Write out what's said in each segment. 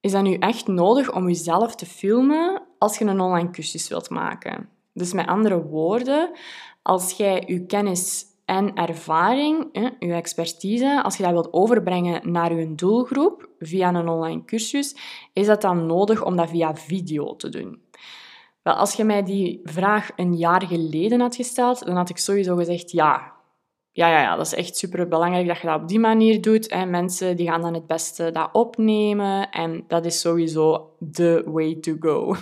is dat nu echt nodig om jezelf te filmen als je een online cursus wilt maken. Dus met andere woorden, als jij je kennis en ervaring, je expertise, als je dat wilt overbrengen naar je doelgroep via een online cursus, is dat dan nodig om dat via video te doen. Wel, als je mij die vraag een jaar geleden had gesteld, dan had ik sowieso gezegd ja. Ja, ja, ja, dat is echt super belangrijk dat je dat op die manier doet. En mensen die gaan dan het beste dat opnemen. En dat is sowieso the way to go.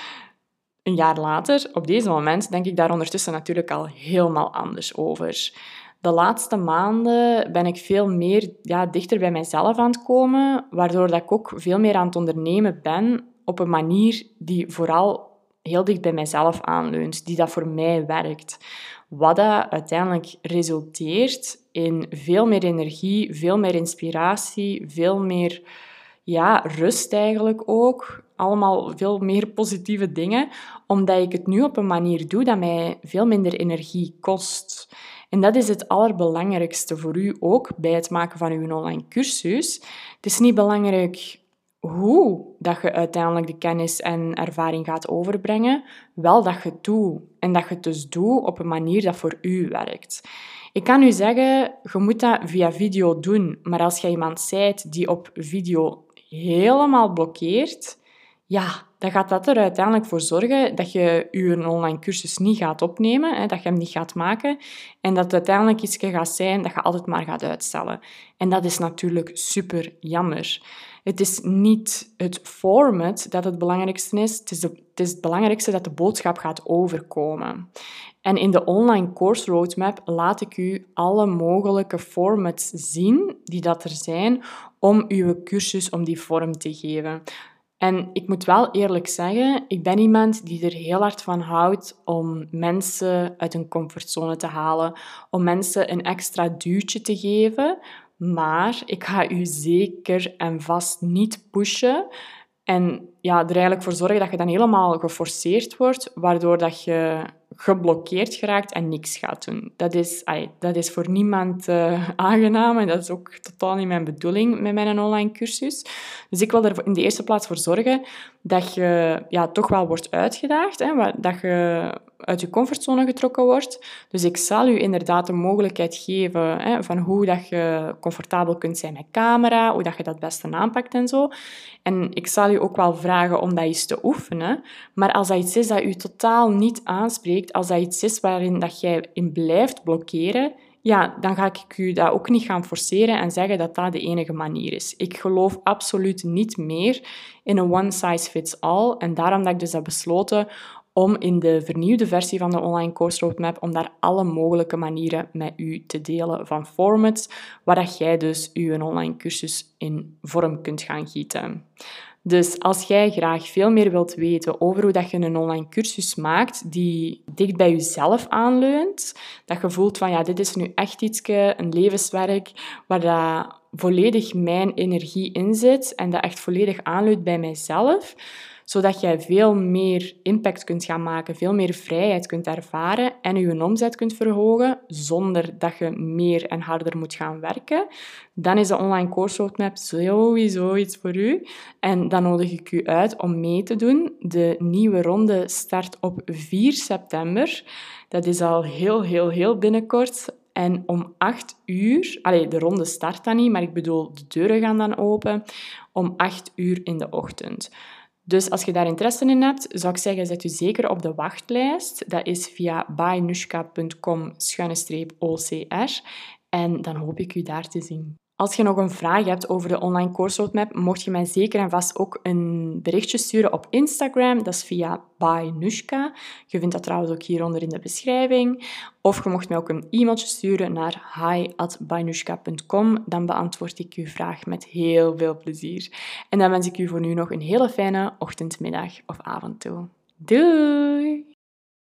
Een jaar later, op deze moment, denk ik daar ondertussen natuurlijk al helemaal anders over. De laatste maanden ben ik veel meer ja, dichter bij mijzelf aan het komen, waardoor dat ik ook veel meer aan het ondernemen ben op een manier die vooral heel dicht bij mijzelf aanleunt, die dat voor mij werkt. Wat dat uiteindelijk resulteert in veel meer energie, veel meer inspiratie, veel meer ja, rust eigenlijk ook. Allemaal veel meer positieve dingen, omdat ik het nu op een manier doe dat mij veel minder energie kost. En dat is het allerbelangrijkste voor u ook bij het maken van uw online cursus. Het is niet belangrijk hoe dat je uiteindelijk de kennis en ervaring gaat overbrengen, wel dat je het doet. En dat je het dus doet op een manier dat voor u werkt. Ik kan u zeggen, je moet dat via video doen. Maar als je iemand zijt die op video helemaal blokkeert, ja, dan gaat dat er uiteindelijk voor zorgen dat je je online cursus niet gaat opnemen, hè, dat je hem niet gaat maken en dat het uiteindelijk iets gaat zijn dat je altijd maar gaat uitstellen. En dat is natuurlijk super jammer. Het is niet het format dat het belangrijkste is, het is, het is het belangrijkste dat de boodschap gaat overkomen. En in de online course roadmap laat ik u alle mogelijke formats zien die dat er zijn om uw cursus om die vorm te geven. En ik moet wel eerlijk zeggen, ik ben iemand die er heel hard van houdt om mensen uit hun comfortzone te halen, om mensen een extra duwtje te geven. Maar ik ga u zeker en vast niet pushen en ja, er eigenlijk voor zorgen dat je dan helemaal geforceerd wordt, waardoor dat je geblokkeerd geraakt en niks gaat doen. Dat is, dat is voor niemand uh, aangenaam en dat is ook totaal niet mijn bedoeling met mijn online cursus. Dus ik wil er in de eerste plaats voor zorgen dat je ja, toch wel wordt uitgedaagd, hè, dat je uit je comfortzone getrokken wordt. Dus ik zal u inderdaad de mogelijkheid geven hè, van hoe dat je comfortabel kunt zijn met camera, hoe dat je dat beste aanpakt en zo. En ik zal u ook wel vragen om dat eens te oefenen. Maar als dat iets is dat u totaal niet aanspreekt, als dat iets is waarin dat jij in blijft blokkeren, ja, dan ga ik u dat ook niet gaan forceren en zeggen dat dat de enige manier is. Ik geloof absoluut niet meer in een one size fits all. En daarom dat ik dus heb besloten om in de vernieuwde versie van de online course roadmap om daar alle mogelijke manieren met u te delen van formats, waar dat jij dus je online cursus in vorm kunt gaan gieten. Dus als jij graag veel meer wilt weten over hoe dat je een online cursus maakt die dicht bij jezelf aanleunt, dat je voelt van ja, dit is nu echt iets, een levenswerk, waar dat volledig mijn energie in zit en dat echt volledig aanleunt bij mijzelf, zodat jij veel meer impact kunt gaan maken, veel meer vrijheid kunt ervaren en je omzet kunt verhogen zonder dat je meer en harder moet gaan werken, dan is de online course roadmap sowieso iets voor u. En dan nodig ik u uit om mee te doen. De nieuwe ronde start op 4 september. Dat is al heel, heel, heel binnenkort. En om 8 uur, allee, de ronde start dan niet, maar ik bedoel, de deuren gaan dan open om 8 uur in de ochtend. Dus als je daar interesse in hebt, zou ik zeggen, zet u zeker op de wachtlijst. Dat is via bainushka.com-ocr. En dan hoop ik u daar te zien. Als je nog een vraag hebt over de online course roadmap, mocht je mij zeker en vast ook een berichtje sturen op Instagram. Dat is via bynushka. Je vindt dat trouwens ook hieronder in de beschrijving. Of je mocht mij ook een e-mailtje sturen naar hi.bynushka.com. Dan beantwoord ik uw vraag met heel veel plezier. En dan wens ik u voor nu nog een hele fijne ochtend, middag of avond toe. Doei!